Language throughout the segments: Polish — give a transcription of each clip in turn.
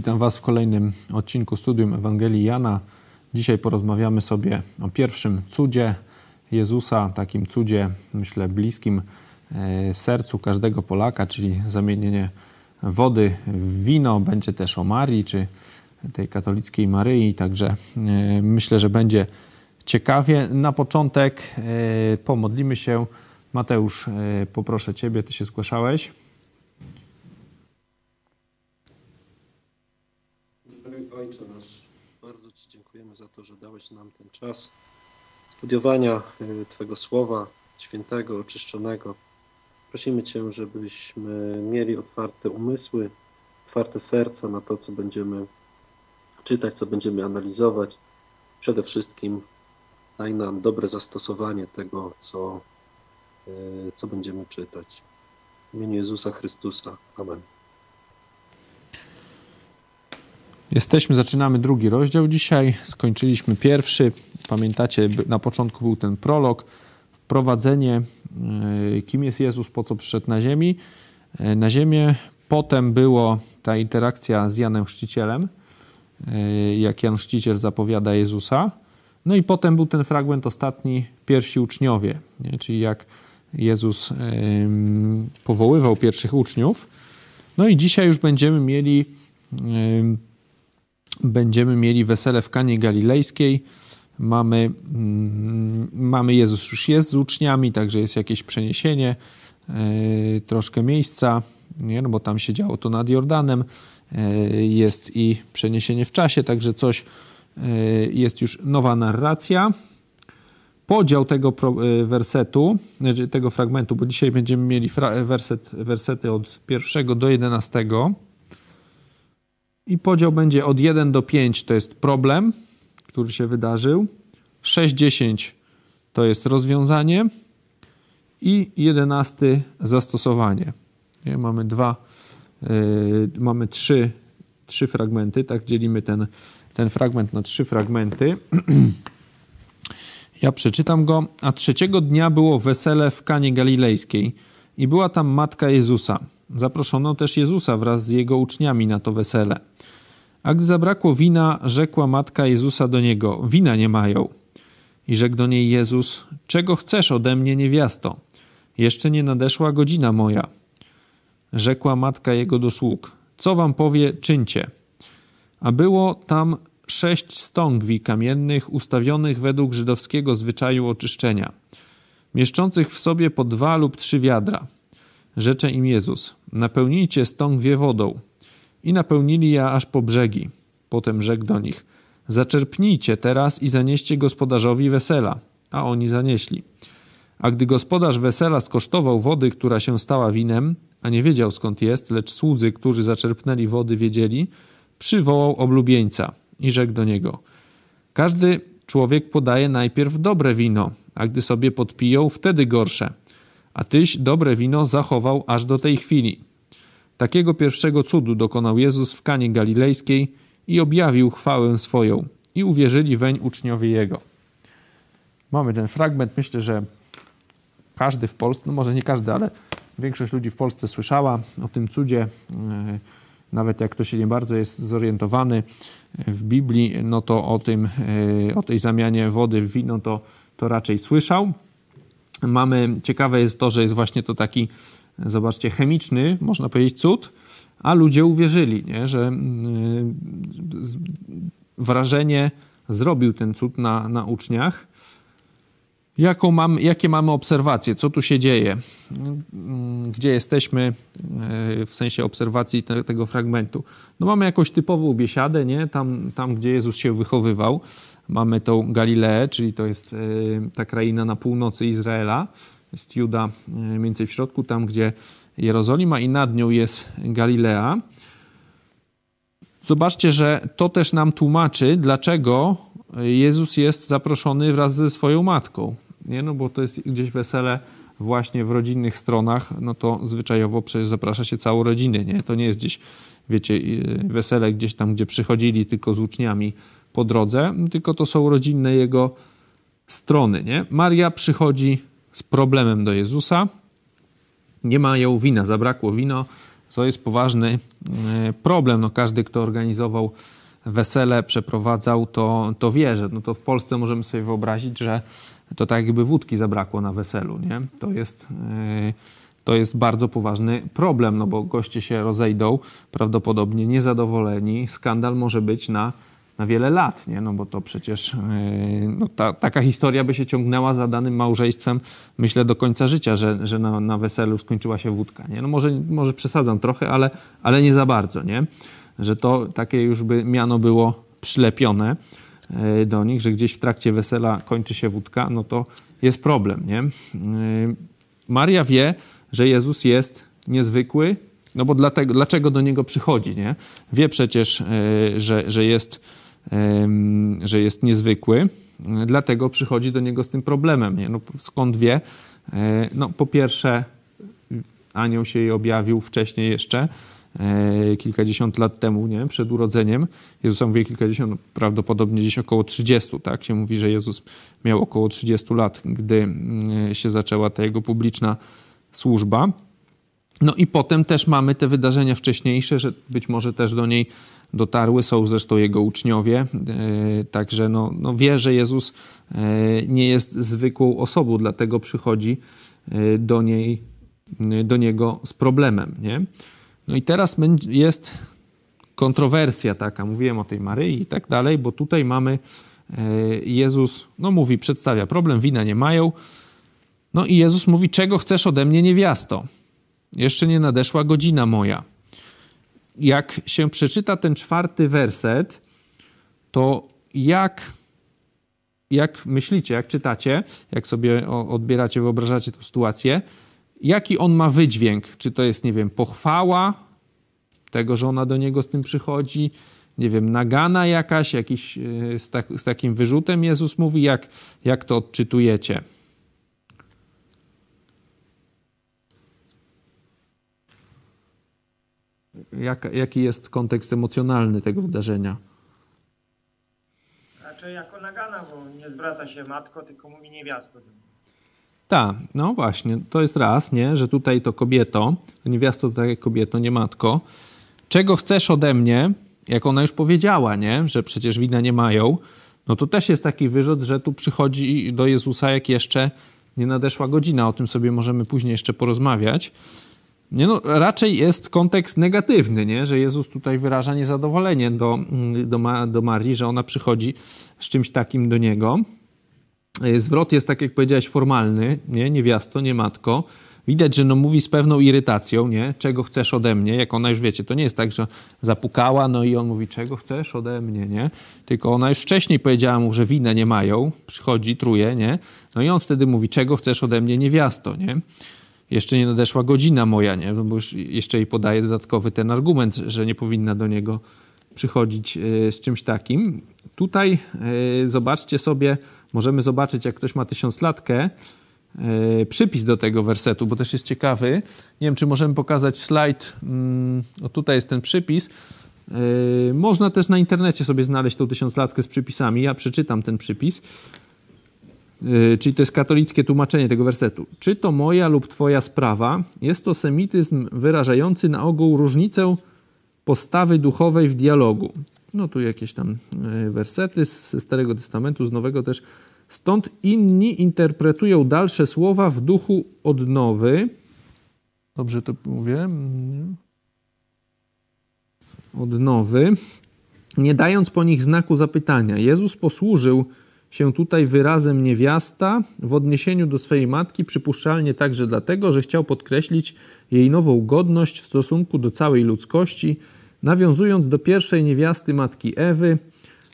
Witam Was w kolejnym odcinku Studium Ewangelii Jana. Dzisiaj porozmawiamy sobie o pierwszym cudzie Jezusa, takim cudzie, myślę, bliskim e, sercu każdego Polaka, czyli zamienienie wody w wino. Będzie też o Marii, czy tej katolickiej Maryi, także e, myślę, że będzie ciekawie. Na początek e, pomodlimy się. Mateusz, poproszę Ciebie, Ty się zgłaszałeś. Ojcze nasz, bardzo Ci dziękujemy za to, że dałeś nam ten czas studiowania y, Twojego Słowa Świętego, oczyszczonego. Prosimy Cię, żebyśmy mieli otwarte umysły, otwarte serca na to, co będziemy czytać, co będziemy analizować. Przede wszystkim daj nam dobre zastosowanie tego, co, y, co będziemy czytać. W imieniu Jezusa Chrystusa. Amen. Jesteśmy, zaczynamy drugi rozdział dzisiaj. Skończyliśmy pierwszy. Pamiętacie, na początku był ten prolog, wprowadzenie, e, kim jest Jezus, po co przyszedł na ziemi. E, na ziemię potem było ta interakcja z Janem Chrzcicielem, e, jak Jan Chrzciciel zapowiada Jezusa. No i potem był ten fragment ostatni, pierwsi uczniowie, nie? czyli jak Jezus powoływał pierwszych uczniów. No i dzisiaj już będziemy mieli będziemy mieli wesele w Kanie Galilejskiej. Mamy, mm, mamy Jezus już jest z uczniami, także jest jakieś przeniesienie, yy, troszkę miejsca, nie? No bo tam się działo to nad Jordanem. Yy, jest i przeniesienie w czasie, także coś yy, jest już nowa narracja. Podział tego wersetu, znaczy tego fragmentu, bo dzisiaj będziemy mieli werset, wersety od pierwszego do jedenastego i podział będzie od 1 do 5 to jest problem, który się wydarzył, 6-10 to jest rozwiązanie i 11 zastosowanie. Nie? Mamy dwa, yy, mamy trzy, trzy fragmenty, tak dzielimy ten, ten fragment na trzy fragmenty. Ja przeczytam go. A trzeciego dnia było wesele w Kanie Galilejskiej i była tam matka Jezusa. Zaproszono też Jezusa wraz z jego uczniami na to wesele. A gdy zabrakło wina, rzekła matka Jezusa do niego: Wina nie mają. I rzekł do niej Jezus: Czego chcesz ode mnie, niewiasto? Jeszcze nie nadeszła godzina moja. Rzekła matka jego do sług: Co wam powie, czyńcie. A było tam sześć stągwi kamiennych ustawionych według żydowskiego zwyczaju oczyszczenia, mieszczących w sobie po dwa lub trzy wiadra. Rzecze im Jezus: Napełnijcie stągwie wodą. I napełnili je aż po brzegi. Potem rzekł do nich: Zaczerpnijcie teraz i zanieście gospodarzowi wesela. A oni zanieśli. A gdy gospodarz wesela skosztował wody, która się stała winem, a nie wiedział skąd jest, lecz słudzy, którzy zaczerpnęli wody, wiedzieli, przywołał oblubieńca i rzekł do niego: Każdy człowiek podaje najpierw dobre wino, a gdy sobie podpiją, wtedy gorsze. A tyś dobre wino zachował aż do tej chwili. Takiego pierwszego cudu dokonał Jezus w Kanie Galilejskiej i objawił chwałę swoją i uwierzyli weń uczniowie Jego. Mamy ten fragment. Myślę, że każdy w Polsce, no może nie każdy, ale większość ludzi w Polsce słyszała o tym cudzie. E, nawet jak ktoś nie bardzo jest zorientowany w Biblii, no to o tym, e, o tej zamianie wody w wino to, to raczej słyszał. Mamy, ciekawe jest to, że jest właśnie to taki zobaczcie, chemiczny, można powiedzieć, cud, a ludzie uwierzyli, nie? że mm, wrażenie zrobił ten cud na, na uczniach. Jaką mam, jakie mamy obserwacje? Co tu się dzieje? Mm, gdzie jesteśmy e, w sensie obserwacji te, tego fragmentu? No mamy jakąś typową biesiadę, nie? Tam, tam, gdzie Jezus się wychowywał. Mamy tą Galileę, czyli to jest e, ta kraina na północy Izraela jest Juda e, mniej więcej w środku, tam gdzie Jerozolima i nad nią jest Galilea. Zobaczcie, że to też nam tłumaczy, dlaczego Jezus jest zaproszony wraz ze swoją matką. Nie? No bo to jest gdzieś wesele właśnie w rodzinnych stronach, no to zwyczajowo przecież zaprasza się całą rodzinę, nie? To nie jest gdzieś, wiecie, e, wesele gdzieś tam, gdzie przychodzili tylko z uczniami po drodze, tylko to są rodzinne jego strony, nie? Maria przychodzi z problemem do Jezusa. Nie mają wina, zabrakło wino, to jest poważny e, problem. No, każdy, kto organizował wesele, przeprowadzał, to, to wie, że no to w Polsce możemy sobie wyobrazić, że to tak jakby wódki zabrakło na weselu. Nie? To jest to jest bardzo poważny problem, no bo goście się rozejdą, prawdopodobnie niezadowoleni. Skandal może być na, na wiele lat, nie? no bo to przecież yy, no ta, taka historia by się ciągnęła za danym małżeństwem, myślę, do końca życia, że, że na, na weselu skończyła się wódka. Nie? No może, może przesadzam trochę, ale, ale nie za bardzo, nie? że to takie już by miano było przylepione yy, do nich, że gdzieś w trakcie wesela kończy się wódka, no to jest problem. Nie? Yy, Maria wie, że Jezus jest niezwykły, no bo dlatego, dlaczego do niego przychodzi, nie? Wie przecież, e, że, że, jest, że jest niezwykły, dlatego przychodzi do niego z tym problemem, nie? No, skąd wie? E, no, po pierwsze, anioł się jej objawił wcześniej jeszcze, e, kilkadziesiąt lat temu, nie? przed urodzeniem. Jezusa mówi kilkadziesiąt, no, prawdopodobnie gdzieś około 30, tak? Się mówi, że Jezus miał około 30 lat, gdy się zaczęła ta jego publiczna służba. No i potem też mamy te wydarzenia wcześniejsze, że być może też do niej dotarły, są zresztą jego uczniowie, e, także no, no wie, że Jezus e, nie jest zwykłą osobą, dlatego przychodzi e, do niej, do niego z problemem, nie? No i teraz jest kontrowersja taka, mówiłem o tej Maryi i tak dalej, bo tutaj mamy Jezus, no mówi, przedstawia problem, wina nie mają, no i Jezus mówi: Czego chcesz ode mnie, niewiasto? Jeszcze nie nadeszła godzina moja. Jak się przeczyta ten czwarty werset, to jak, jak myślicie, jak czytacie, jak sobie odbieracie, wyobrażacie tę sytuację, jaki on ma wydźwięk? Czy to jest, nie wiem, pochwała tego, że ona do niego z tym przychodzi? Nie wiem, nagana jakaś, jakiś e, z, tak, z takim wyrzutem Jezus mówi, jak, jak to odczytujecie? Jak, jaki jest kontekst emocjonalny tego wydarzenia? Raczej jako nagana, bo nie zwraca się matko, tylko mówi niewiasto. Tak, no właśnie, to jest raz, nie, że tutaj to kobieto, niewiasto to tak jak kobieto, nie matko. Czego chcesz ode mnie, jak ona już powiedziała, nie, że przecież wina nie mają, no to też jest taki wyrzut, że tu przychodzi do Jezusa, jak jeszcze nie nadeszła godzina. O tym sobie możemy później jeszcze porozmawiać. Nie no, raczej jest kontekst negatywny, nie? że Jezus tutaj wyraża niezadowolenie do, do, do Marii, że ona przychodzi z czymś takim do niego. E, zwrot jest, tak jak powiedziałeś, formalny, nie? niewiasto, nie matko. Widać, że no mówi z pewną irytacją, nie? Czego chcesz ode mnie? Jak ona już wiecie, to nie jest tak, że zapukała, no i on mówi, czego chcesz ode mnie, nie? Tylko ona już wcześniej powiedziała mu, że winę nie mają, przychodzi, truje, nie? No i on wtedy mówi, czego chcesz ode mnie, niewiasto, nie? Jeszcze nie nadeszła godzina moja, nie? No bo już jeszcze jej podaje dodatkowy ten argument, że nie powinna do niego przychodzić e, z czymś takim. Tutaj e, zobaczcie sobie, możemy zobaczyć, jak ktoś ma tysiąclatkę, e, przypis do tego wersetu, bo też jest ciekawy. Nie wiem, czy możemy pokazać slajd. Mm, o tutaj jest ten przypis. Można też na internecie sobie znaleźć tą tysiąclatkę z przypisami. Ja przeczytam ten przypis. Y, czyli to jest katolickie tłumaczenie tego wersetu. Czy to moja lub twoja sprawa? Jest to semityzm wyrażający na ogół różnicę postawy duchowej w dialogu. No tu jakieś tam y, wersety ze Starego Testamentu, z Nowego też. Stąd inni interpretują dalsze słowa w duchu odnowy. Dobrze to mówię? Odnowy. Nie dając po nich znaku zapytania. Jezus posłużył się tutaj wyrazem niewiasta w odniesieniu do swojej matki, przypuszczalnie także dlatego, że chciał podkreślić jej nową godność w stosunku do całej ludzkości, nawiązując do pierwszej niewiasty matki Ewy.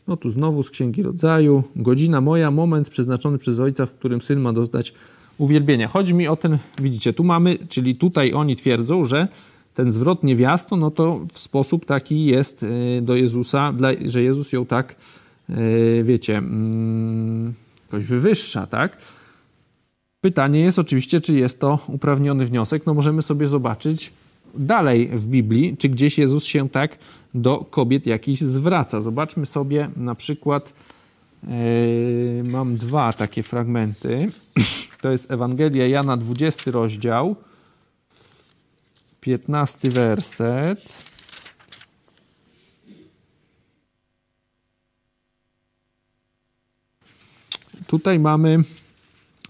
No tu znowu z Księgi Rodzaju. Godzina moja, moment przeznaczony przez ojca, w którym syn ma dostać uwielbienia. Chodzi mi o ten, widzicie, tu mamy, czyli tutaj oni twierdzą, że ten zwrot niewiasto, no to w sposób taki jest y, do Jezusa, że Jezus ją tak E, wiecie, mm, jakoś wywyższa, tak? Pytanie jest oczywiście, czy jest to uprawniony wniosek. No możemy sobie zobaczyć dalej w Biblii, czy gdzieś Jezus się tak do kobiet jakiś zwraca. Zobaczmy sobie na przykład, yy, mam dwa takie fragmenty. To jest Ewangelia Jana, 20 rozdział, 15 werset. Tutaj mamy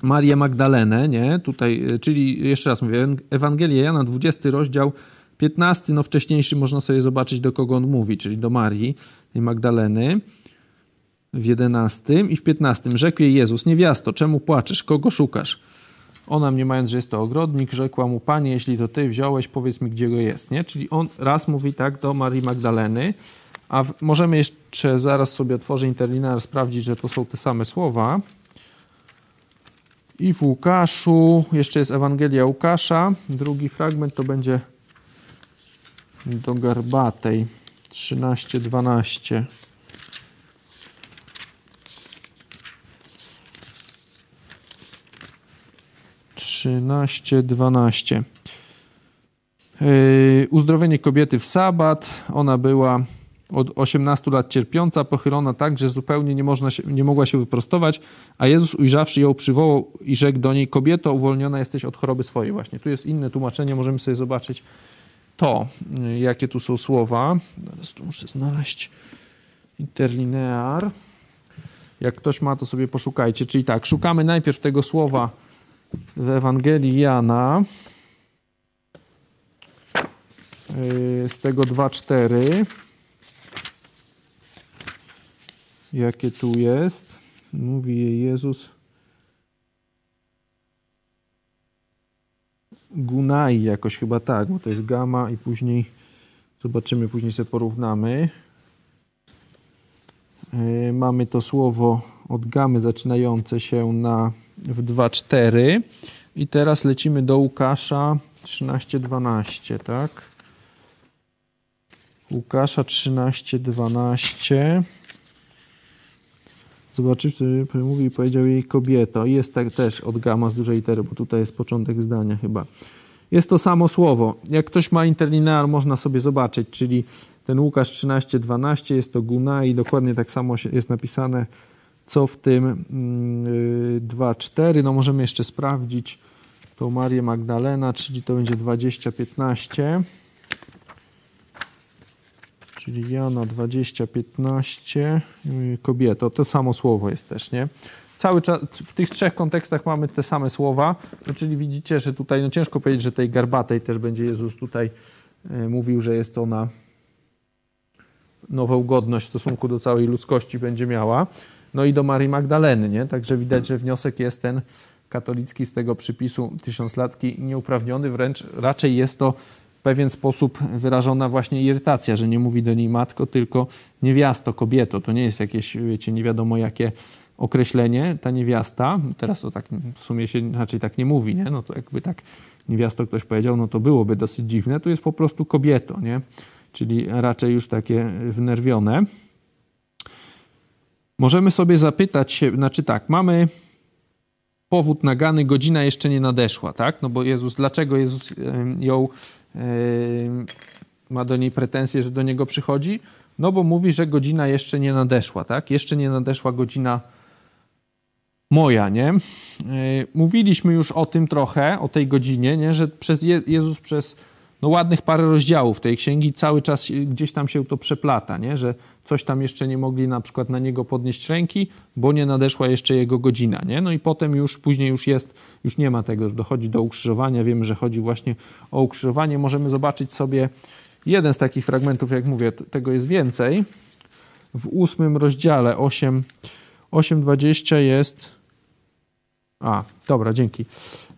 Marię Magdalenę, nie? Tutaj, czyli jeszcze raz mówię, Ewangelia Jana, 20 rozdział, 15, no wcześniejszy można sobie zobaczyć, do kogo on mówi, czyli do Marii Magdaleny w 11 i w 15. Rzekł jej Jezus, niewiasto, czemu płaczesz, kogo szukasz? Ona mnie mając, że jest to ogrodnik, rzekła mu, panie, jeśli to ty wziąłeś, powiedz mi, gdzie go jest, nie? Czyli on raz mówi tak do Marii Magdaleny, a w, możemy jeszcze zaraz sobie otworzyć interlinear, sprawdzić, że to są te same słowa. I w Łukaszu, jeszcze jest Ewangelia Łukasza, drugi fragment to będzie do Garbatej 13-12. Trzynaście, dwanaście. Yy, uzdrowienie kobiety w sabat. Ona była od 18 lat cierpiąca, pochylona tak, że zupełnie nie, można się, nie mogła się wyprostować, a Jezus ujrzawszy ją przywołał i rzekł do niej, kobieto, uwolniona jesteś od choroby swojej. Właśnie tu jest inne tłumaczenie, możemy sobie zobaczyć to, jakie tu są słowa. Teraz tu muszę znaleźć interlinear. Jak ktoś ma, to sobie poszukajcie. Czyli tak, szukamy najpierw tego słowa w Ewangelii Jana yy, z tego 2.4 jakie tu jest. Mówi je Jezus. Gunai jakoś chyba tak, bo to jest gama i później zobaczymy, później sobie porównamy. Yy, mamy to słowo od gamy zaczynające się na w 2.4 i teraz lecimy do Łukasza 13.12, tak? Łukasza 13.12 Zobaczywszy, mówi i powiedział jej kobieto. Jest tak też od gama z dużej litery, bo tutaj jest początek zdania chyba. Jest to samo słowo. Jak ktoś ma interlinear, można sobie zobaczyć, czyli ten Łukasz 13:12 jest to guna i dokładnie tak samo jest napisane, co w tym 2:4. Mm, no możemy jeszcze sprawdzić tą Marię Magdalena, czyli to będzie 20:15 czyli Jana 20, 15, kobieto, to samo słowo jest też, nie? Cały czas w tych trzech kontekstach mamy te same słowa, no, czyli widzicie, że tutaj, no ciężko powiedzieć, że tej garbatej też będzie Jezus tutaj e, mówił, że jest ona nową godność w stosunku do całej ludzkości będzie miała. No i do Marii Magdaleny, nie? Także widać, że wniosek jest ten katolicki z tego przypisu tysiąclatki nieuprawniony, wręcz raczej jest to pewien sposób wyrażona właśnie irytacja, że nie mówi do niej matko, tylko niewiasto, kobieto. To nie jest jakieś, wiecie, nie wiadomo jakie określenie, ta niewiasta. Teraz to tak w sumie się raczej tak nie mówi, nie? No to jakby tak niewiasto ktoś powiedział, no to byłoby dosyć dziwne. To jest po prostu kobieto, nie? Czyli raczej już takie wnerwione. Możemy sobie zapytać się, znaczy tak, mamy powód nagany, godzina jeszcze nie nadeszła, tak? No bo Jezus, dlaczego Jezus ją ma do niej pretensje, że do niego przychodzi? No bo mówi, że godzina jeszcze nie nadeszła, tak? Jeszcze nie nadeszła godzina moja, nie? Mówiliśmy już o tym trochę, o tej godzinie, nie? Że przez Je Jezus przez no ładnych parę rozdziałów tej księgi cały czas gdzieś tam się to przeplata, nie? że coś tam jeszcze nie mogli na przykład na niego podnieść ręki, bo nie nadeszła jeszcze jego godzina. Nie? No i potem już, później już jest, już nie ma tego, dochodzi do ukrzyżowania. Wiemy, że chodzi właśnie o ukrzyżowanie. Możemy zobaczyć sobie jeden z takich fragmentów, jak mówię, tego jest więcej. W ósmym rozdziale 8, 8.20 jest a, dobra, dzięki.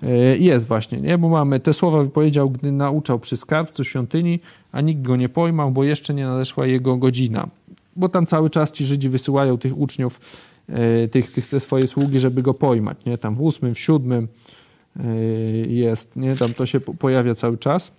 E, jest właśnie, nie? Bo mamy te słowa wypowiedział, gdy nauczał przy skarbcu świątyni, a nikt go nie pojmał, bo jeszcze nie nadeszła jego godzina. Bo tam cały czas ci Żydzi wysyłają tych uczniów, e, tych, tych te swoje sługi, żeby go pojmać, nie? Tam w ósmym, w siódmym e, jest, nie? Tam to się pojawia cały czas.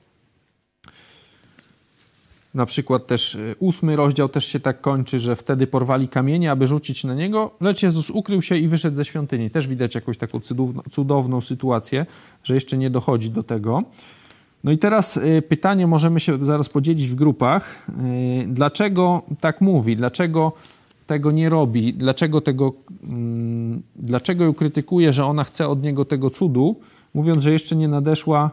Na przykład też y, ósmy rozdział też się tak kończy, że wtedy porwali kamienie, aby rzucić na niego, lecz Jezus ukrył się i wyszedł ze świątyni. Też widać jakąś taką cudowną, cudowną sytuację, że jeszcze nie dochodzi do tego. No i teraz y, pytanie możemy się zaraz podzielić w grupach. Y, dlaczego tak mówi? Dlaczego tego nie robi? Dlaczego, tego, mm, dlaczego ją krytykuje, że ona chce od niego tego cudu, mówiąc, że jeszcze nie nadeszła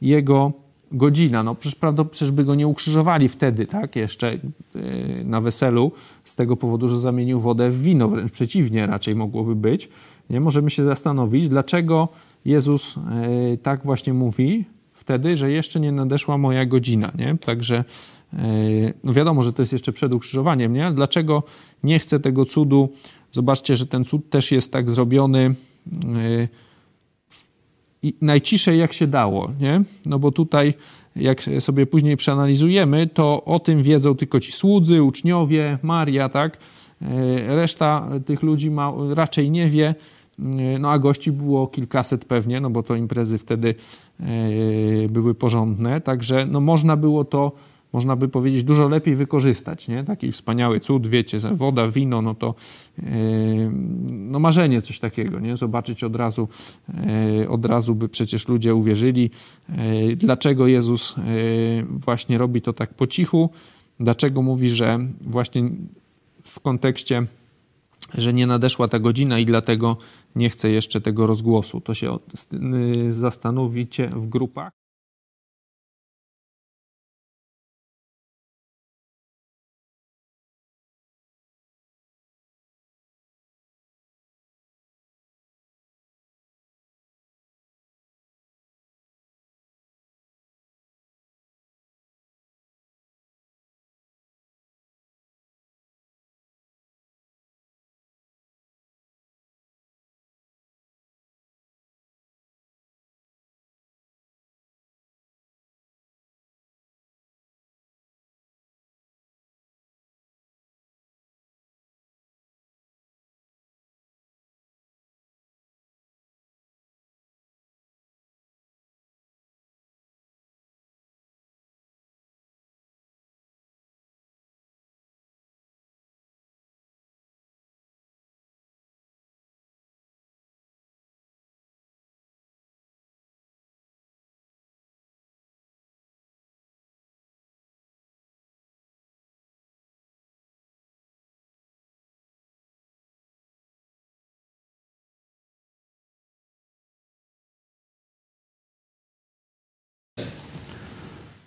jego godzina. No przecież, prawda, przecież by go nie ukrzyżowali wtedy, tak, jeszcze yy, na weselu, z tego powodu, że zamienił wodę w wino, wręcz przeciwnie raczej mogłoby być. Nie? Możemy się zastanowić, dlaczego Jezus yy, tak właśnie mówi wtedy, że jeszcze nie nadeszła moja godzina, nie? Także yy, no wiadomo, że to jest jeszcze przed ukrzyżowaniem, nie? Dlaczego nie chce tego cudu? Zobaczcie, że ten cud też jest tak zrobiony i najciszej jak się dało, nie? No bo tutaj, jak sobie później przeanalizujemy, to o tym wiedzą tylko ci słudzy, uczniowie, Maria, tak? E, reszta tych ludzi ma, raczej nie wie, e, no a gości było kilkaset pewnie, no bo to imprezy wtedy e, były porządne, także no można było to można by powiedzieć, dużo lepiej wykorzystać. Nie? Taki wspaniały cud, wiecie, woda, wino, no to yy, no marzenie coś takiego, nie? zobaczyć od razu, yy, od razu by przecież ludzie uwierzyli, yy, dlaczego Jezus właśnie robi to tak po cichu, dlaczego mówi, że właśnie w kontekście że nie nadeszła ta godzina i dlatego nie chce jeszcze tego rozgłosu. To się zastanowicie w grupach.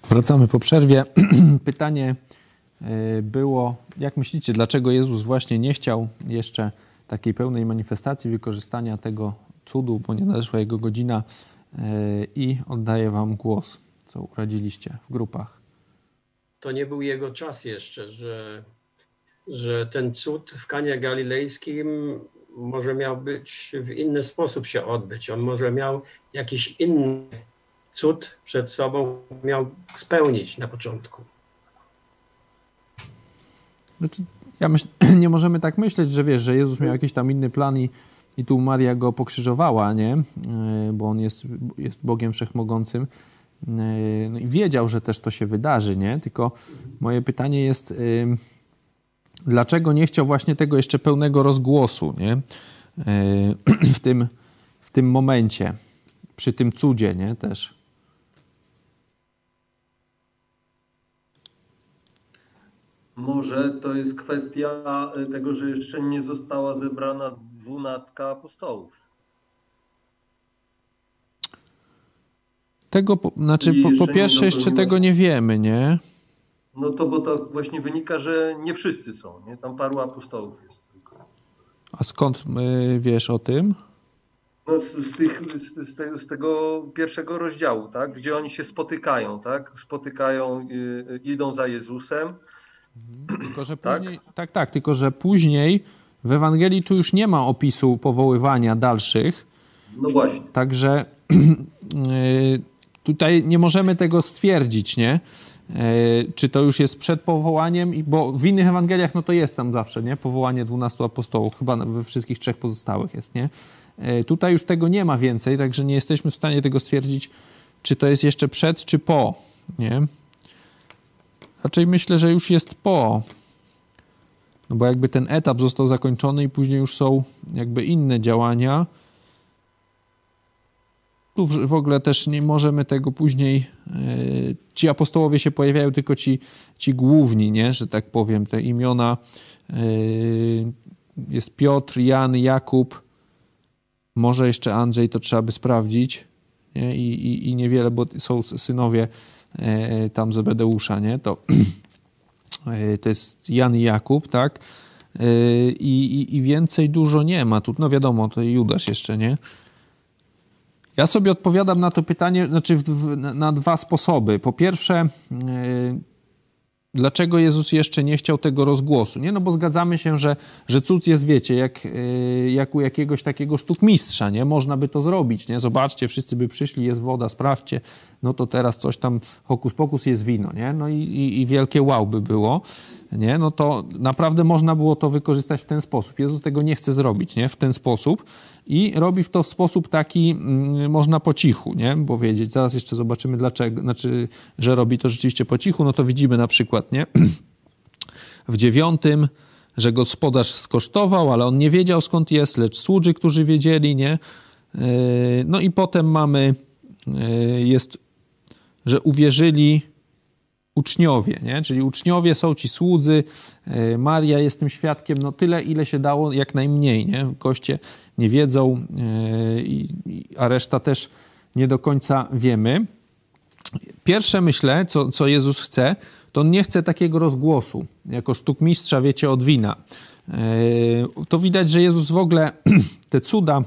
Wracamy po przerwie. Pytanie e, było, jak myślicie, dlaczego Jezus właśnie nie chciał jeszcze takiej pełnej manifestacji wykorzystania tego cudu, bo nie nadeszła jego godzina e, i oddaję wam głos, co uradziliście w grupach. To nie był jego czas jeszcze, że, że ten cud w Kanie Galilejskim może miał być w inny sposób się odbyć. On może miał jakiś inny cud przed sobą miał spełnić na początku. Znaczy, ja myśl, nie możemy tak myśleć, że wiesz, że Jezus miał jakiś tam inny plan i, i tu Maria go pokrzyżowała, nie? E, bo on jest, jest Bogiem Wszechmogącym. E, no i wiedział, że też to się wydarzy, nie? Tylko moje pytanie jest, e, dlaczego nie chciał właśnie tego jeszcze pełnego rozgłosu, nie? W tym, w tym momencie, przy tym cudzie, nie? Też. Może to jest kwestia e, tego, że jeszcze nie została zebrana dwunastka apostołów. Tego, po, znaczy po, po pierwsze jeszcze tego nie wiemy, nie? No to bo to właśnie wynika, że nie wszyscy są, nie? Tam paru apostołów jest tylko. A skąd y, wiesz o tym? No z, z, tych, z, z, tego, z, tego, pierwszego rozdziału, tak? Gdzie oni się spotykają, tak? Spotykają, y, y, idą za Jezusem. Tylko, że tak? później, tak? tak, tak, tylko, że później w Ewangelii tu już nie ma opisu powoływania dalszych. No właśnie. Także y, tutaj nie możemy tego stwierdzić, nie? Y, czy to już jest przed powołaniem, bo w innych Ewangeliach no to jest tam zawsze, nie? Powołanie dwunastu apostołów, chyba we wszystkich trzech pozostałych jest, nie? Y, tutaj już tego nie ma więcej, także nie jesteśmy w stanie tego stwierdzić, czy to jest jeszcze przed, czy po, nie? Raczej myślę, że już jest po. No bo jakby ten etap został zakończony i później już są jakby inne działania. Tu w ogóle też nie możemy tego później. Yy, ci apostołowie się pojawiają tylko ci, ci główni, nie? że tak powiem, te imiona. Yy, jest Piotr, Jan, Jakub. Może jeszcze Andrzej, to trzeba by sprawdzić. nie? I, i, i niewiele, bo są synowie e, tam Zebedeusza, nie? To, e, to jest Jan i Jakub, tak? E, I, i, więcej dużo nie ma. Tu, no wiadomo, to Judasz jeszcze, nie? Ja sobie odpowiadam na to pytanie, znaczy w, na dwa sposoby. Po pierwsze, Dlaczego Jezus jeszcze nie chciał tego rozgłosu? Nie, no bo zgadzamy się, że, że cud jest, wiecie, jak, e, jak u jakiegoś takiego sztukmistrza, nie? Można by to zrobić, nie? Zobaczcie, wszyscy by przyszli, jest woda, sprawdźcie, no to teraz coś tam, hokus pokus, jest wino, nie? No i, i, i wielkie wow by było nie? no to naprawdę można było to wykorzystać w ten sposób. Jezus tego nie chce zrobić nie? w ten sposób i robi to w sposób taki, mm, można po cichu, nie? bo wiedzieć, zaraz jeszcze zobaczymy dlaczego, znaczy, że robi to rzeczywiście po cichu, no to widzimy na przykład, nie? w dziewiątym, że gospodarz skosztował, ale on nie wiedział skąd jest, lecz słudzy, którzy wiedzieli, nie? E, no i potem mamy, e, jest, że uwierzyli uczniowie, nie? czyli uczniowie są ci słudzy, e, Maria jest tym świadkiem, no tyle, ile się dało, jak najmniej. Nie? Goście nie wiedzą, e, a reszta też nie do końca wiemy. Pierwsze myślę, co, co Jezus chce, to on nie chce takiego rozgłosu, jako sztukmistrza, wiecie, od wina. E, to widać, że Jezus w ogóle te cuda,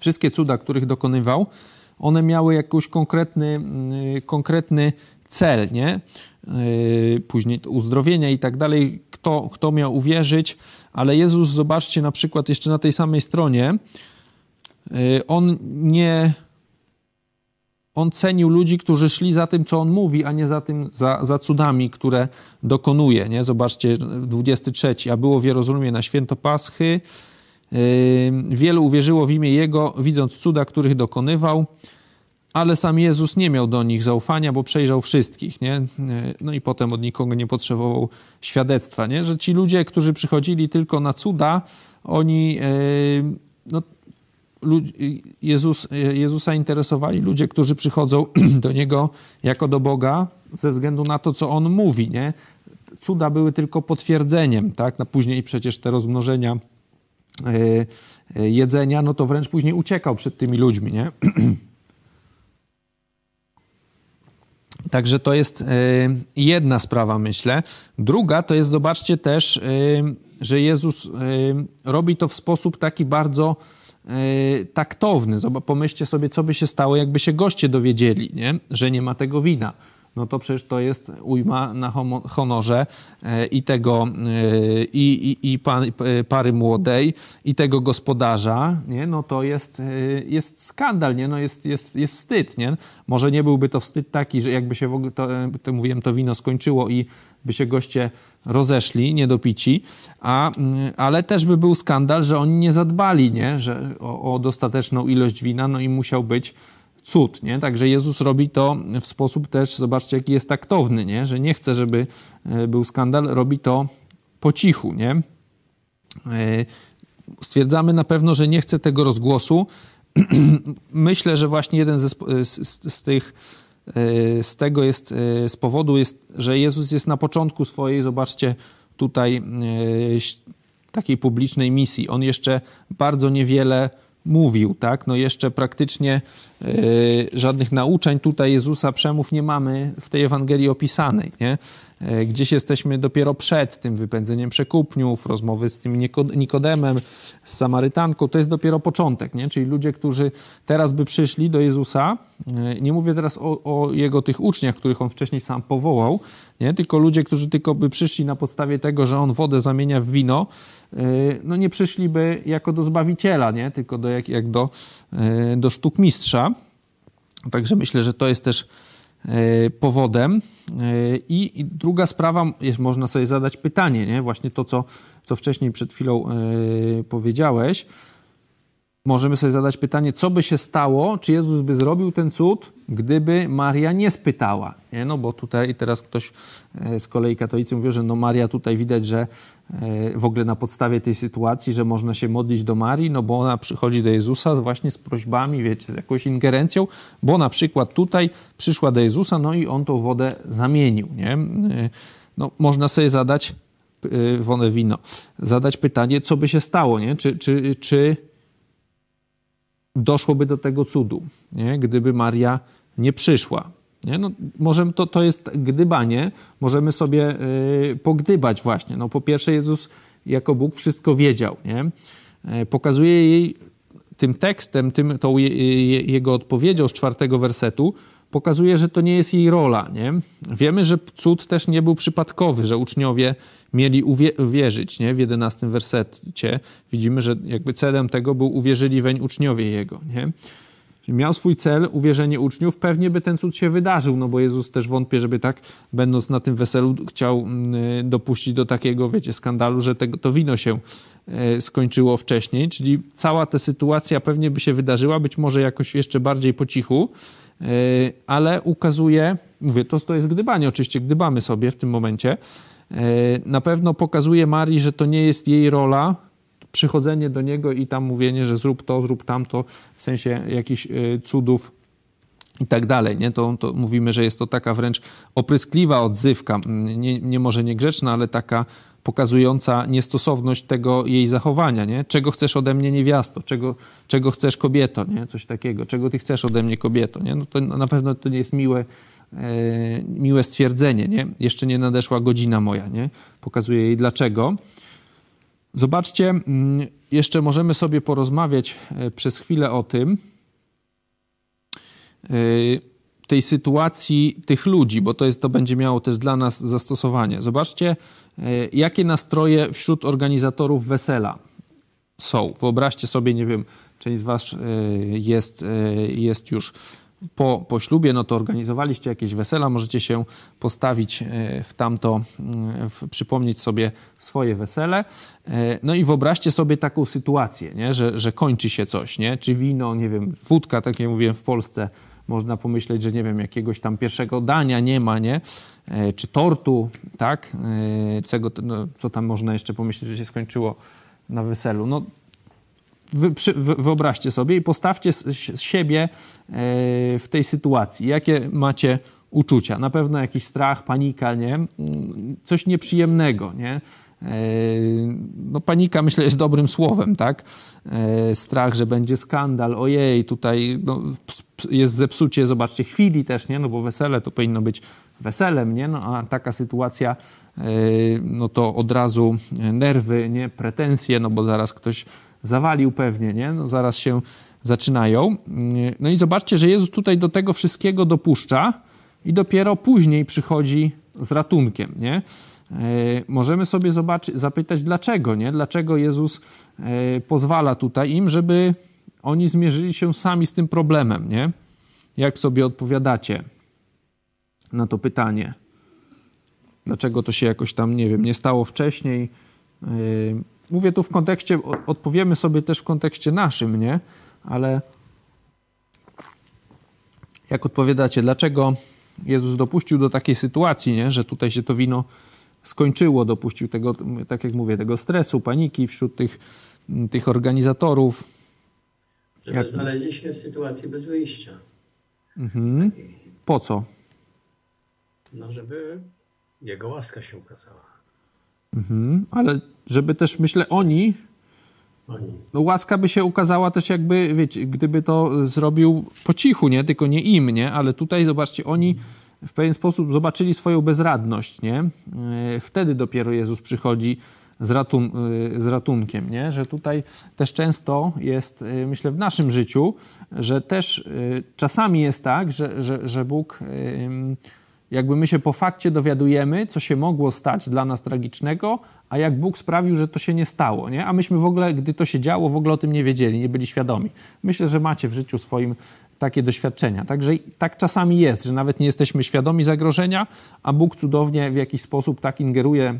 wszystkie cuda, których dokonywał, one miały jakiś konkretny, konkretny cel, nie? Yy, później uzdrowienia i tak dalej, kto, kto miał uwierzyć, ale Jezus, zobaczcie na przykład jeszcze na tej samej stronie, yy, on nie. On cenił ludzi, którzy szli za tym, co on mówi, a nie za tym, za, za cudami, które dokonuje. Nie? Zobaczcie, 23. A było w Jerozolimie na święto Paschy. Yy, wielu uwierzyło w imię Jego, widząc cuda, których dokonywał ale sam Jezus nie miał do nich zaufania, bo przejrzał wszystkich, nie? No i potem od nikogo nie potrzebował świadectwa, nie? Że ci ludzie, którzy przychodzili tylko na cuda, oni, e, no, Jezus, Jezusa interesowali ludzie, którzy przychodzą do Niego jako do Boga ze względu na to, co On mówi, nie? Cuda były tylko potwierdzeniem, tak? Na później przecież te rozmnożenia e, e, jedzenia, no to wręcz później uciekał przed tymi ludźmi, nie? Także to jest e, jedna sprawa, myślę. Druga to jest, zobaczcie też, e, że Jezus e, robi to w sposób taki bardzo taktowny. Pomyślcie sobie, co by się stało, jakby się goście dowiedzieli, nie? że nie ma tego wina no to przecież to jest ujma na honorze e, i tego, e, i, i, i pary młodej, i tego gospodarza, nie? no to jest, e, jest skandal, nie? No jest, jest, jest wstyd. Nie? Może nie byłby to wstyd taki, że jakby się w ogóle, to, to mówiłem, to wino skończyło i by się goście rozeszli, niedopici, a, mm, ale też by był skandal, że oni nie zadbali nie? Że, o, o dostateczną ilość wina, no i musiał być cud, nie? Także Jezus robi to w sposób też, zobaczcie, jaki jest taktowny, nie? Że nie chce, żeby e, był skandal, robi to po cichu, nie? E, stwierdzamy na pewno, że nie chce tego rozgłosu. Myślę, że właśnie jeden ze, z, z tych e, z tego jest, z powodu jest, że Jezus jest na początku swojej, zobaczcie, tutaj takiej publicznej misji. On jeszcze bardzo niewiele mówił, tak? No jeszcze praktycznie y, żadnych nauczeń tutaj Jezusa przemów nie mamy w tej Ewangelii opisanej, nie? E, gdzieś jesteśmy dopiero przed tym wypędzeniem przekupniów, rozmowy z tym Nikodemem, z Samarytanką, to jest dopiero początek, nie? Czyli ludzie, którzy teraz by przyszli do Jezusa, e, nie mówię teraz o, o jego tych uczniach, których on wcześniej sam powołał, nie? Tylko ludzie, którzy tylko by przyszli na podstawie tego, że on wodę zamienia w wino, e, no nie przyszliby jako do Zbawiciela, nie? Tylko do, jak, jak do, do sztuk mistrza. Także myślę, że to jest też E, powodem. E, I, druga sprawa, jest, można sobie zadać pytanie, nie? właśnie to, co, co wcześniej przed chwilą e, powiedziałeś. Możemy sobie zadać pytanie, co by się stało, czy Jezus by zrobił ten cud, gdyby Maria nie spytała. Nie? No bo tutaj teraz ktoś z kolei katolicy mówi, że no Maria tutaj widać, że w ogóle na podstawie tej sytuacji, że można się modlić do Marii, no bo ona przychodzi do Jezusa właśnie z prośbami, wiecie, z jakąś ingerencją, bo na przykład tutaj przyszła do Jezusa, no i on tą wodę zamienił, nie? No, można sobie zadać wodę wino, zadać pytanie, co by się stało, nie? Czy, czy, czy doszłoby do tego cudu, nie? gdyby Maria nie przyszła. Nie? No, możemy, to, to jest gdybanie, możemy sobie y, pogdybać właśnie. No, po pierwsze Jezus jako Bóg wszystko wiedział. Nie? Y, pokazuje jej tym tekstem, tym, tą je, je, jego odpowiedzią z czwartego wersetu, pokazuje, że to nie jest jej rola. Nie? Wiemy, że cud też nie był przypadkowy, że uczniowie mieli uwierzyć. Nie? W jedenastym wersecie widzimy, że jakby celem tego był uwierzyli weń uczniowie jego. Nie? miał swój cel, uwierzenie uczniów, pewnie by ten cud się wydarzył, no bo Jezus też wątpię, żeby tak, będąc na tym weselu, chciał mm, dopuścić do takiego, wiecie, skandalu, że tego, to wino się e, skończyło wcześniej, czyli cała ta sytuacja pewnie by się wydarzyła, być może jakoś jeszcze bardziej po cichu, e, ale ukazuje, mówię, to, to jest gdybanie, oczywiście gdybamy sobie w tym momencie, na pewno pokazuje Marii, że to nie jest jej rola, przychodzenie do niego i tam mówienie, że zrób to, zrób tamto, w sensie jakichś y, cudów i tak dalej, nie? To, to mówimy, że jest to taka wręcz opryskliwa odzywka, nie, nie może niegrzeczna, ale taka pokazująca niestosowność tego jej zachowania, nie? Czego chcesz ode mnie niewiasto? Czego, czego chcesz kobieto, nie? Coś takiego. Czego ty chcesz ode mnie kobieto, nie? No to na pewno to nie jest miłe, e, miłe stwierdzenie, nie? Jeszcze nie nadeszła godzina moja, nie? Pokazuje jej dlaczego. Zobaczcie, mm, jeszcze możemy sobie porozmawiać e, przez chwilę o tym, e, tej sytuacji tych ludzi, bo to, jest, to będzie miało też dla nas zastosowanie. Zobaczcie, e, jakie nastroje wśród organizatorów wesela są. Wyobraźcie sobie, nie wiem, część z Was jest, jest już po, po ślubie, no to organizowaliście jakieś wesela, możecie się postawić e, w tamto, e, w, przypomnieć sobie swoje wesele. E, no i wyobraźcie sobie taką sytuację, nie? Że, że kończy się coś, nie? czy wino, nie wiem, wódka, tak jak mówiłem w Polsce, można pomyśleć, że nie wiem, jakiegoś tam pierwszego dania nie ma, nie? Czy tortu, tak? Czego, no, co tam można jeszcze pomyśleć, że się skończyło na weselu. No wy, przy, wy, wyobraźcie sobie i postawcie z siebie e, w tej sytuacji. Jakie macie uczucia? Na pewno jakiś strach, panika, nie? Mm, coś nieprzyjemnego, nie? E, no panika myślę jest dobrym słowem, tak? E, strach, że będzie skandal, ojej, tutaj no, jest zepsucie, zobaczcie, chwili też, nie? No bo wesele to powinno być weselem, nie? No a taka sytuacja, no to od razu nerwy, nie? Pretensje, no bo zaraz ktoś zawalił pewnie, nie? No zaraz się zaczynają. No i zobaczcie, że Jezus tutaj do tego wszystkiego dopuszcza i dopiero później przychodzi z ratunkiem, nie? E, możemy sobie zobaczyć, zapytać, dlaczego, nie? Dlaczego Jezus e, pozwala tutaj im, żeby oni zmierzyli się sami z tym problemem, nie? Jak sobie odpowiadacie na to pytanie? Dlaczego to się jakoś tam, nie wiem, nie stało wcześniej? E, Mówię tu w kontekście, odpowiemy sobie też w kontekście naszym, nie? Ale jak odpowiadacie, dlaczego Jezus dopuścił do takiej sytuacji, nie? że tutaj się to wino skończyło, dopuścił tego, tak jak mówię, tego stresu, paniki wśród tych, tych organizatorów. Żeby jak... znaleźli się w sytuacji bez wyjścia. Mhm. Po co? No, żeby Jego łaska się ukazała. Mhm. Ale żeby też, myślę, oni, no łaska by się ukazała też jakby, wiecie, gdyby to zrobił po cichu, nie? Tylko nie im, nie? Ale tutaj, zobaczcie, oni w pewien sposób zobaczyli swoją bezradność, nie? E, wtedy dopiero Jezus przychodzi z, ratun e, z ratunkiem, nie? Że tutaj też często jest, e, myślę, w naszym życiu, że też czasami jest tak, że, że, że Bóg jakby my się po fakcie dowiadujemy, co się mogło stać dla nas tragicznego, a jak Bóg sprawił, że to się nie stało, nie? A myśmy w ogóle, gdy to się działo, w ogóle o tym nie wiedzieli, nie byli świadomi. Myślę, że macie w życiu swoim takie doświadczenia. Także tak czasami jest, że nawet nie jesteśmy świadomi zagrożenia, a Bóg cudownie w jakiś sposób tak ingeruje,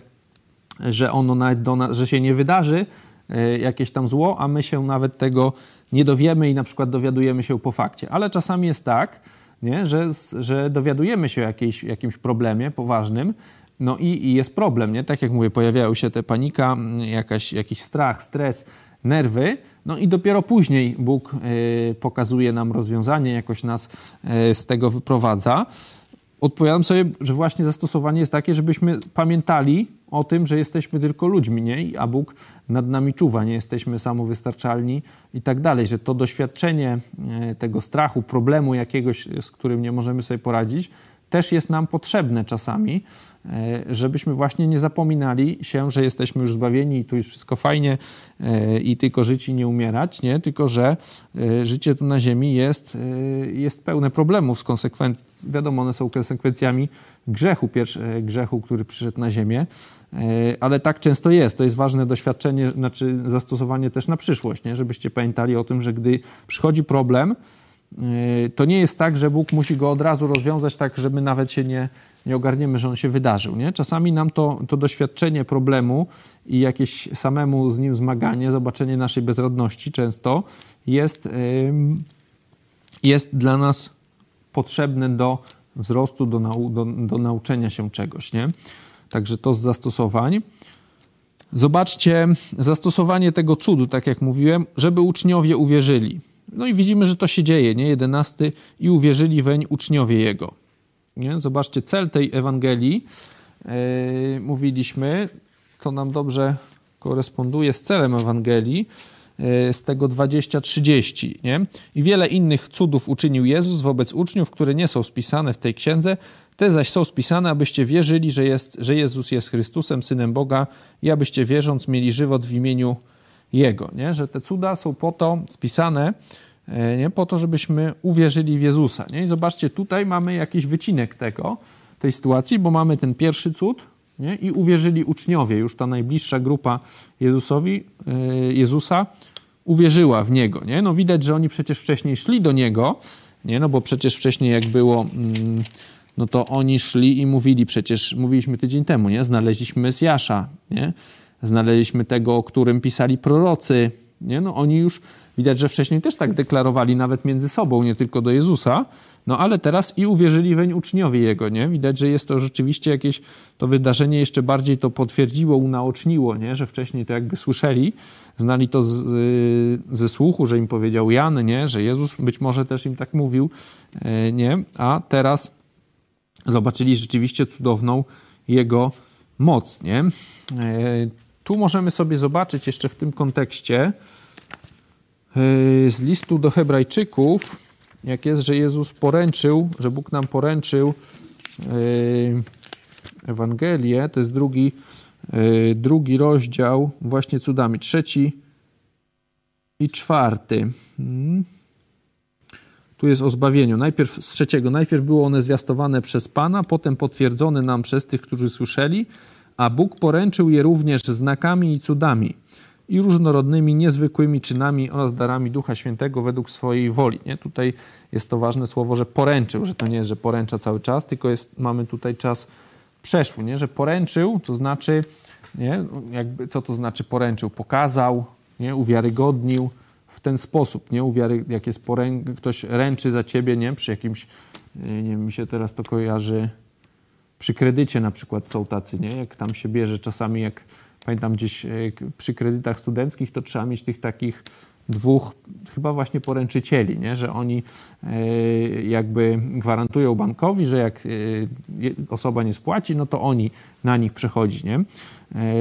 że ono nawet do nas, że się nie wydarzy e, jakieś tam zło, a my się nawet tego nie dowiemy i na przykład dowiadujemy się po fakcie. Ale czasami jest tak, nie? Że, że dowiadujemy się o jakiejś, jakimś problemie poważnym, no i, i, jest problem, nie? Tak jak mówię, pojawiają się te panika, jakaś, jakiś strach, stres, nerwy, no i dopiero później Bóg y, pokazuje nam rozwiązanie, jakoś nas y, z tego wyprowadza. Odpowiadam sobie, że właśnie zastosowanie jest takie, żebyśmy pamiętali o tym, że jesteśmy tylko ludźmi, nie? a Bóg nad nami czuwa, nie jesteśmy samowystarczalni i tak dalej, że to doświadczenie e, tego strachu, problemu jakiegoś, z którym nie możemy sobie poradzić, też jest nam potrzebne czasami, e, żebyśmy właśnie nie zapominali się, że jesteśmy już zbawieni i tu jest wszystko fajnie e, i tylko żyć i nie umierać, nie? tylko że e, życie tu na ziemi jest, jest pełne problemów z konsekwencjami, wiadomo, one są konsekwencjami grzechu, grzechu, który przyszedł na ziemię, ale tak często jest. To jest ważne doświadczenie, znaczy zastosowanie też na przyszłość, nie? żebyście pamiętali o tym, że gdy przychodzi problem, to nie jest tak, że Bóg musi go od razu rozwiązać tak, żeby nawet się nie, nie ogarniemy, że on się wydarzył. Nie? Czasami nam to, to doświadczenie problemu i jakieś samemu z nim zmaganie, zobaczenie naszej bezradności często jest, jest dla nas potrzebne do wzrostu, do, nau, do, do nauczenia się czegoś. Nie? Także to z zastosowań. Zobaczcie zastosowanie tego cudu, tak jak mówiłem, żeby uczniowie uwierzyli. No i widzimy, że to się dzieje, nie? Jedenasty i uwierzyli weń uczniowie jego. Nie? Zobaczcie, cel tej Ewangelii, yy, mówiliśmy, to nam dobrze koresponduje z celem Ewangelii, yy, z tego 20-30. Nie? I wiele innych cudów uczynił Jezus wobec uczniów, które nie są spisane w tej księdze, te zaś są spisane, abyście wierzyli, że, jest, że Jezus jest Chrystusem, Synem Boga i abyście wierząc mieli żywot w imieniu jego, nie? że te cuda są po to spisane, e, nie? po to, żebyśmy uwierzyli w Jezusa. Nie? I zobaczcie, tutaj mamy jakiś wycinek tego, tej sytuacji, bo mamy ten pierwszy cud nie? i uwierzyli uczniowie, już ta najbliższa grupa Jezusowi, e, Jezusa uwierzyła w Niego. Nie? No widać, że oni przecież wcześniej szli do Niego, nie? no bo przecież wcześniej jak było... Mm, no to oni szli i mówili przecież, mówiliśmy tydzień temu, nie? Znaleźliśmy Mesjasza, nie? Znaleźliśmy tego, o którym pisali prorocy. Nie? No, oni już widać, że wcześniej też tak deklarowali nawet między sobą, nie tylko do Jezusa, no ale teraz i uwierzyli weń uczniowie Jego. Nie? Widać, że jest to rzeczywiście jakieś, to wydarzenie jeszcze bardziej to potwierdziło, unaoczniło, nie? że wcześniej to jakby słyszeli, znali to z, y, ze słuchu, że im powiedział Jan, nie? że Jezus być może też im tak mówił, e, nie? a teraz zobaczyli rzeczywiście cudowną Jego moc. Nie? Tu możemy sobie zobaczyć jeszcze w tym kontekście e, z listu do Hebrajczyków, jak jest, że Jezus poręczył, że Bóg nam poręczył e, Ewangelię, to jest drugi, e, drugi rozdział, właśnie cudami, trzeci i czwarty. Hmm. Tu jest o zbawieniu. Najpierw z trzeciego. Najpierw było one zwiastowane przez Pana, potem potwierdzone nam przez tych, którzy słyszeli, a Bóg poręczył je również znakami i cudami i różnorodnymi, niezwykłymi czynami oraz darami Ducha Świętego według swojej woli. Nie? Tutaj jest to ważne słowo, że poręczył, że to nie jest, że poręcza cały czas, tylko jest, mamy tutaj czas przeszły, nie? że poręczył, to znaczy, nie? Jakby, co to znaczy poręczył? Pokazał, nie? uwiarygodnił w ten sposób, nie? Uwiary, jak jest porę... ktoś ręczy za ciebie, nie? Przy jakimś, nie wiem, mi się teraz to kojarzy, przy kredycie na przykład są tacy, nie? Jak tam się bierze czasami, jak pamiętam gdzieś e, przy kredytach studenckich, to trzeba mieć tych takich dwóch chyba właśnie poręczycieli, nie? że oni e, jakby gwarantują bankowi, że jak e, osoba nie spłaci, no to oni na nich przechodzi. Nie?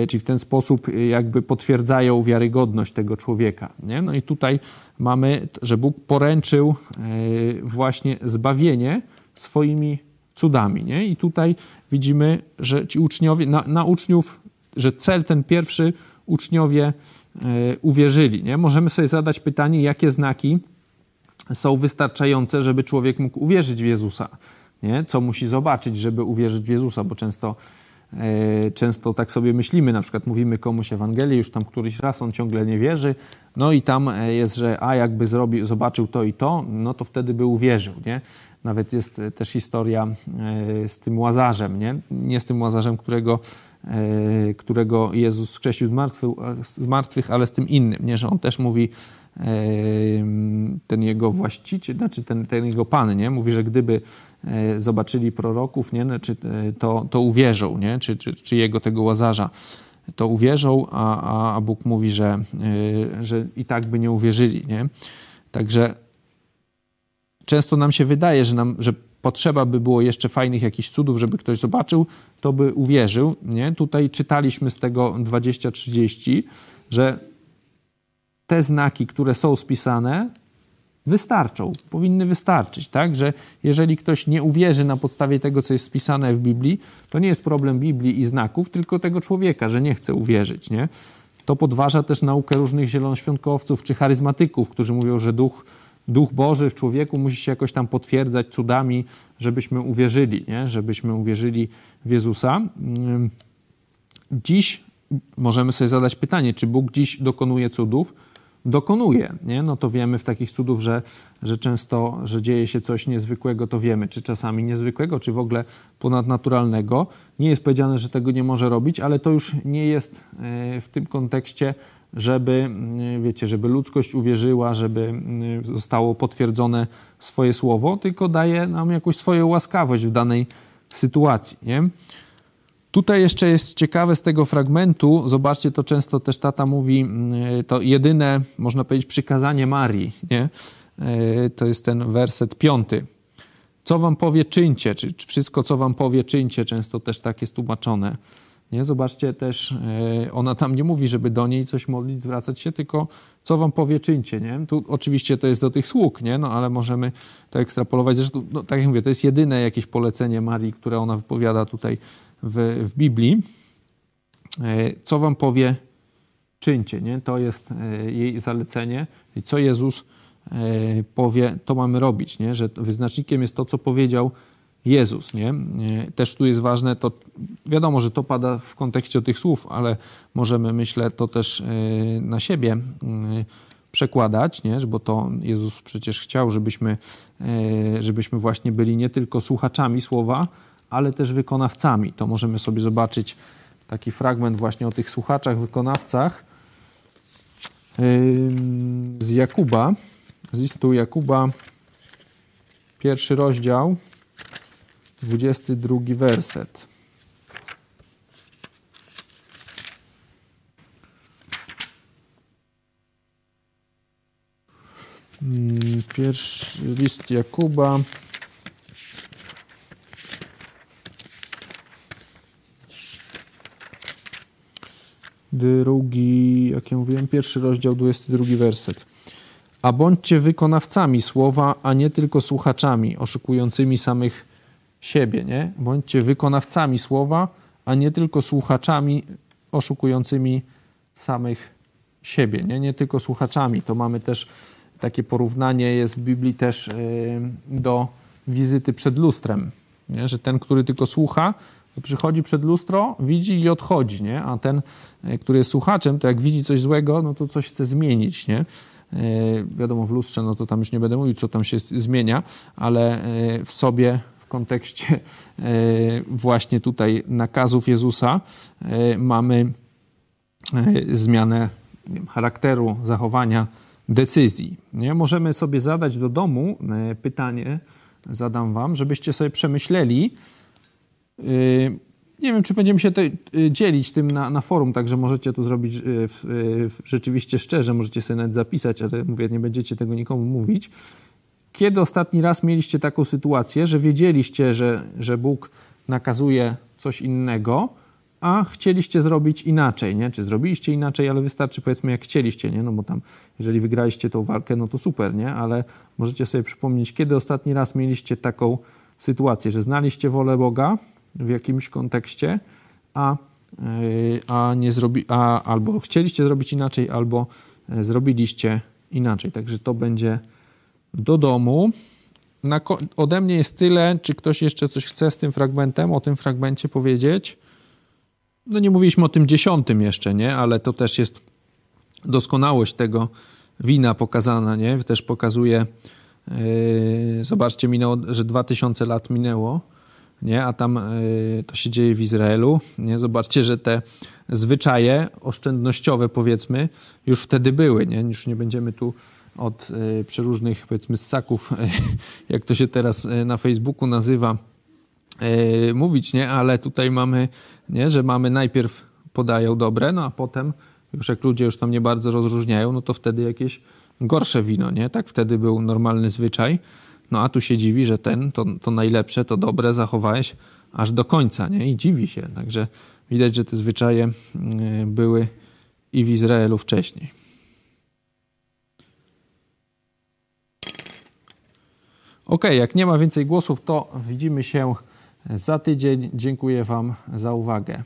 Czyli w ten sposób jakby potwierdzają wiarygodność tego człowieka. Nie? No i tutaj mamy, że Bóg poręczył właśnie zbawienie swoimi cudami. Nie? I tutaj widzimy, że ci uczniowie, na, na uczniów, że cel ten pierwszy uczniowie e, uwierzyli. Nie? Możemy sobie zadać pytanie, jakie znaki są wystarczające, żeby człowiek mógł uwierzyć w Jezusa. Nie? Co musi zobaczyć, żeby uwierzyć w Jezusa, bo często, często tak sobie myślimy, na przykład mówimy komuś Ewangelię, już tam któryś raz on ciągle nie wierzy, no i tam e, jest, że a jakby zrobił, zobaczył to i to, no to wtedy by uwierzył. Nie? Nawet jest e, też historia e, z tym łazarzem, nie, nie z tym łazarzem, którego, e, którego Jezus skrzesił martwych, z martwych, ale z tym innym, nie, że on też mówi, ten jego właściciel, znaczy ten, ten jego pan, nie, mówi, że gdyby zobaczyli proroków, nie, czy to, to uwierzą, nie, czy, czy, czy jego tego łazarza to uwierzą, a, a Bóg mówi, że, że i tak by nie uwierzyli. Nie? Także często nam się wydaje, że, nam, że potrzeba by było jeszcze fajnych jakichś cudów, żeby ktoś zobaczył, to by uwierzył. Nie? Tutaj czytaliśmy z tego 20-30, że te znaki, które są spisane, wystarczą, powinny wystarczyć, tak? Że jeżeli ktoś nie uwierzy na podstawie tego, co jest spisane w Biblii, to nie jest problem Biblii i znaków, tylko tego człowieka, że nie chce uwierzyć, nie? To podważa też naukę różnych zielonoświątkowców czy charyzmatyków, którzy mówią, że duch, duch Boży w człowieku musi się jakoś tam potwierdzać cudami, żebyśmy uwierzyli, nie? Żebyśmy uwierzyli w Jezusa. Dziś możemy sobie zadać pytanie, czy Bóg dziś dokonuje cudów? Dokonuje, nie? no to wiemy w takich cudów, że, że często, że dzieje się coś niezwykłego, to wiemy, czy czasami niezwykłego, czy w ogóle ponadnaturalnego. Nie jest powiedziane, że tego nie może robić, ale to już nie jest e, w tym kontekście, żeby, e, wiecie, żeby ludzkość uwierzyła, żeby e, zostało potwierdzone swoje słowo, tylko daje nam jakąś swoją łaskawość w danej sytuacji, nie? Tutaj jeszcze jest ciekawe z tego fragmentu, zobaczcie, to często też tata mówi, mm, to jedyne, można powiedzieć, przykazanie Marii, nie? E, to jest ten werset piąty. Co wam powie, czyńcie, czy wszystko, co wam powie, czyńcie, często też tak jest tłumaczone. Nie? Zobaczcie też, e, ona tam nie mówi, żeby do niej coś modlić, zwracać się, tylko co wam powie, czyńcie. Nie? Tu oczywiście to jest do tych sług, nie? No, ale możemy to ekstrapolować. Zresztą, no, tak jak mówię, to jest jedyne jakieś polecenie Marii, które ona wypowiada tutaj w, w Biblii. E, co wam powie, czyńcie. Nie? To jest e, jej zalecenie. I co Jezus powie, to mamy robić. Nie? Że wyznacznikiem jest to, co powiedział Jezus. Nie? Też tu jest ważne, to wiadomo, że to pada w kontekście tych słów, ale możemy, myślę, to też e, na siebie e, przekładać, nie? bo to Jezus przecież chciał, żebyśmy, e, żebyśmy właśnie byli nie tylko słuchaczami słowa, ale też wykonawcami. To możemy sobie zobaczyć taki fragment właśnie o tych słuchaczach, wykonawcach z Jakuba, z listu Jakuba, pierwszy rozdział, 22 werset. Mm, pierwszy list Jakuba. Drugi, jak ja mówiłem, pierwszy rozdział, 22 werset. A bądźcie wykonawcami słowa, a nie tylko słuchaczami, oszukującymi samych siebie, nie? Bądźcie wykonawcami słowa, a nie tylko słuchaczami oszukującymi samych siebie, nie? Nie tylko słuchaczami. To mamy też takie porównanie jest w Biblii też yy, do wizyty przed lustrem, nie? że ten, który tylko słucha, przychodzi przed lustro, widzi i odchodzi, nie? a ten, yy, który jest słuchaczem, to jak widzi coś złego, no to coś chce zmienić. Nie? Yy, wiadomo, w lustrze, no to tam już nie będę mówił, co tam się zmienia, ale w sobie kontekście e, właśnie tutaj nakazów Jezusa e, mamy e, zmianę charakteru, zachowania, decyzji. Nie? Możemy sobie zadać do domu pytanie, zadam wam, żebyście sobie przemyśleli. Nie wiem, czy będziemy się dzielić tym na, na forum, także możecie to zrobić w, w, rzeczywiście szczerze, możecie sobie nawet zapisać, ale mówię, nie będziecie tego nikomu mówić. Kiedy ostatni raz mieliście taką sytuację, że wiedzieliście, że, że Bóg nakazuje coś innego, a chcieliście zrobić inaczej, nie? Czy zrobiliście inaczej, ale wystarczy powiedzmy jak chcieliście, nie? No bo tam, jeżeli wygraliście tą walkę, no to super, nie? Ale możecie sobie przypomnieć, kiedy ostatni raz mieliście taką sytuację, że znaliście wolę Boga w jakimś kontekście, a, yy, a nie zrobi, a albo chcieliście zrobić inaczej, albo yy, zrobiliście inaczej. Także to będzie do domu. Na, ode mnie jest tyle. Czy ktoś jeszcze coś chce z tym fragmentem, o tym fragmencie powiedzieć? No nie mówiliśmy o tym dziesiątym jeszcze, nie? Ale to też jest doskonałość tego wina pokazana, nie? Też pokazuje, yy, zobaczcie, minęło, że 2000 lat minęło, nie? A tam yy, to się dzieje w Izraelu, nie? Zobaczcie, że te zwyczaje oszczędnościowe, powiedzmy, już wtedy były, nie? Już nie będziemy tu od e, przeróżnych, powiedzmy, ssaków, jak to się teraz e, na Facebooku nazywa, e, mówić, nie? Ale tutaj mamy, nie? Że mamy najpierw podają dobre, no a potem już jak ludzie już tam nie bardzo rozróżniają, no to wtedy jakieś gorsze wino, nie? Tak wtedy był normalny zwyczaj. No a tu się dziwi, że ten, to, to najlepsze, to dobre zachowałeś aż do końca, nie? I dziwi się. Także widać, że te zwyczaje mm, były i w Izraelu wcześniej. Ok, jak nie ma więcej głosów, to widzimy się za tydzień. Dziękuję Wam za uwagę.